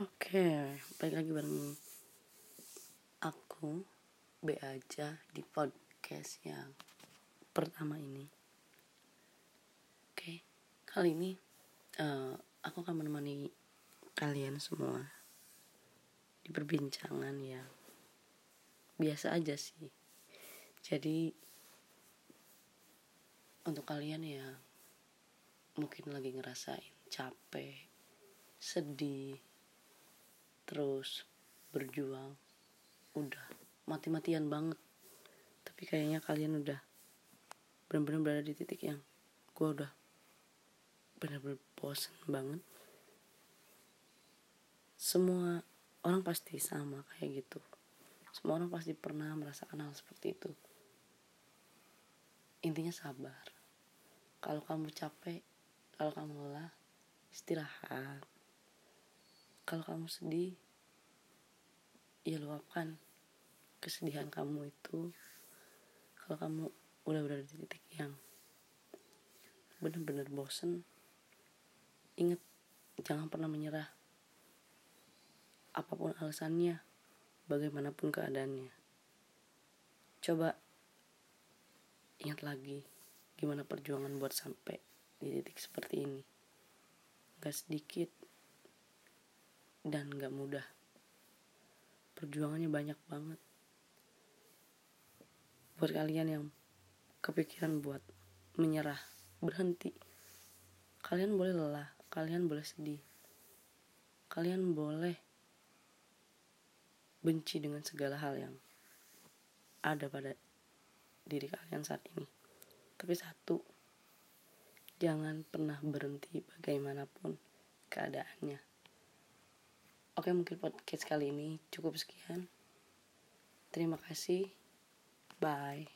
Oke, balik lagi bareng aku B aja di podcast yang pertama ini. Oke, kali ini uh, aku akan menemani kalian semua di perbincangan yang biasa aja sih. Jadi untuk kalian yang mungkin lagi ngerasain capek, sedih, terus berjuang. Udah mati-matian banget. Tapi kayaknya kalian udah benar-benar berada di titik yang gue udah benar-benar bosen banget. Semua orang pasti sama kayak gitu. Semua orang pasti pernah merasakan hal seperti itu. Intinya sabar. Kalau kamu capek kalau kamu lelah istirahat kalau kamu sedih ya luapkan kesedihan kamu itu. Kalau kamu udah berada di titik yang benar-benar bosen ingat jangan pernah menyerah apa pun alasannya bagaimanapun keadaannya. Coba ingat lagi gimana perjuangan buat sampai di titik seperti ini. Gak sedikit dan gak mudah. Perjuangannya banyak banget. Buat kalian yang kepikiran buat menyerah berhenti. Kalian boleh lelah kalian boleh sedih. Kalian boleh benci dengan segala hal yang ada pada diri kalian saat ini. Tapi satu jangan pernah berhenti bagaimanapun keadaannya Oke mungkin podcast kali ini cukup sekian. Terima kasih. Bye.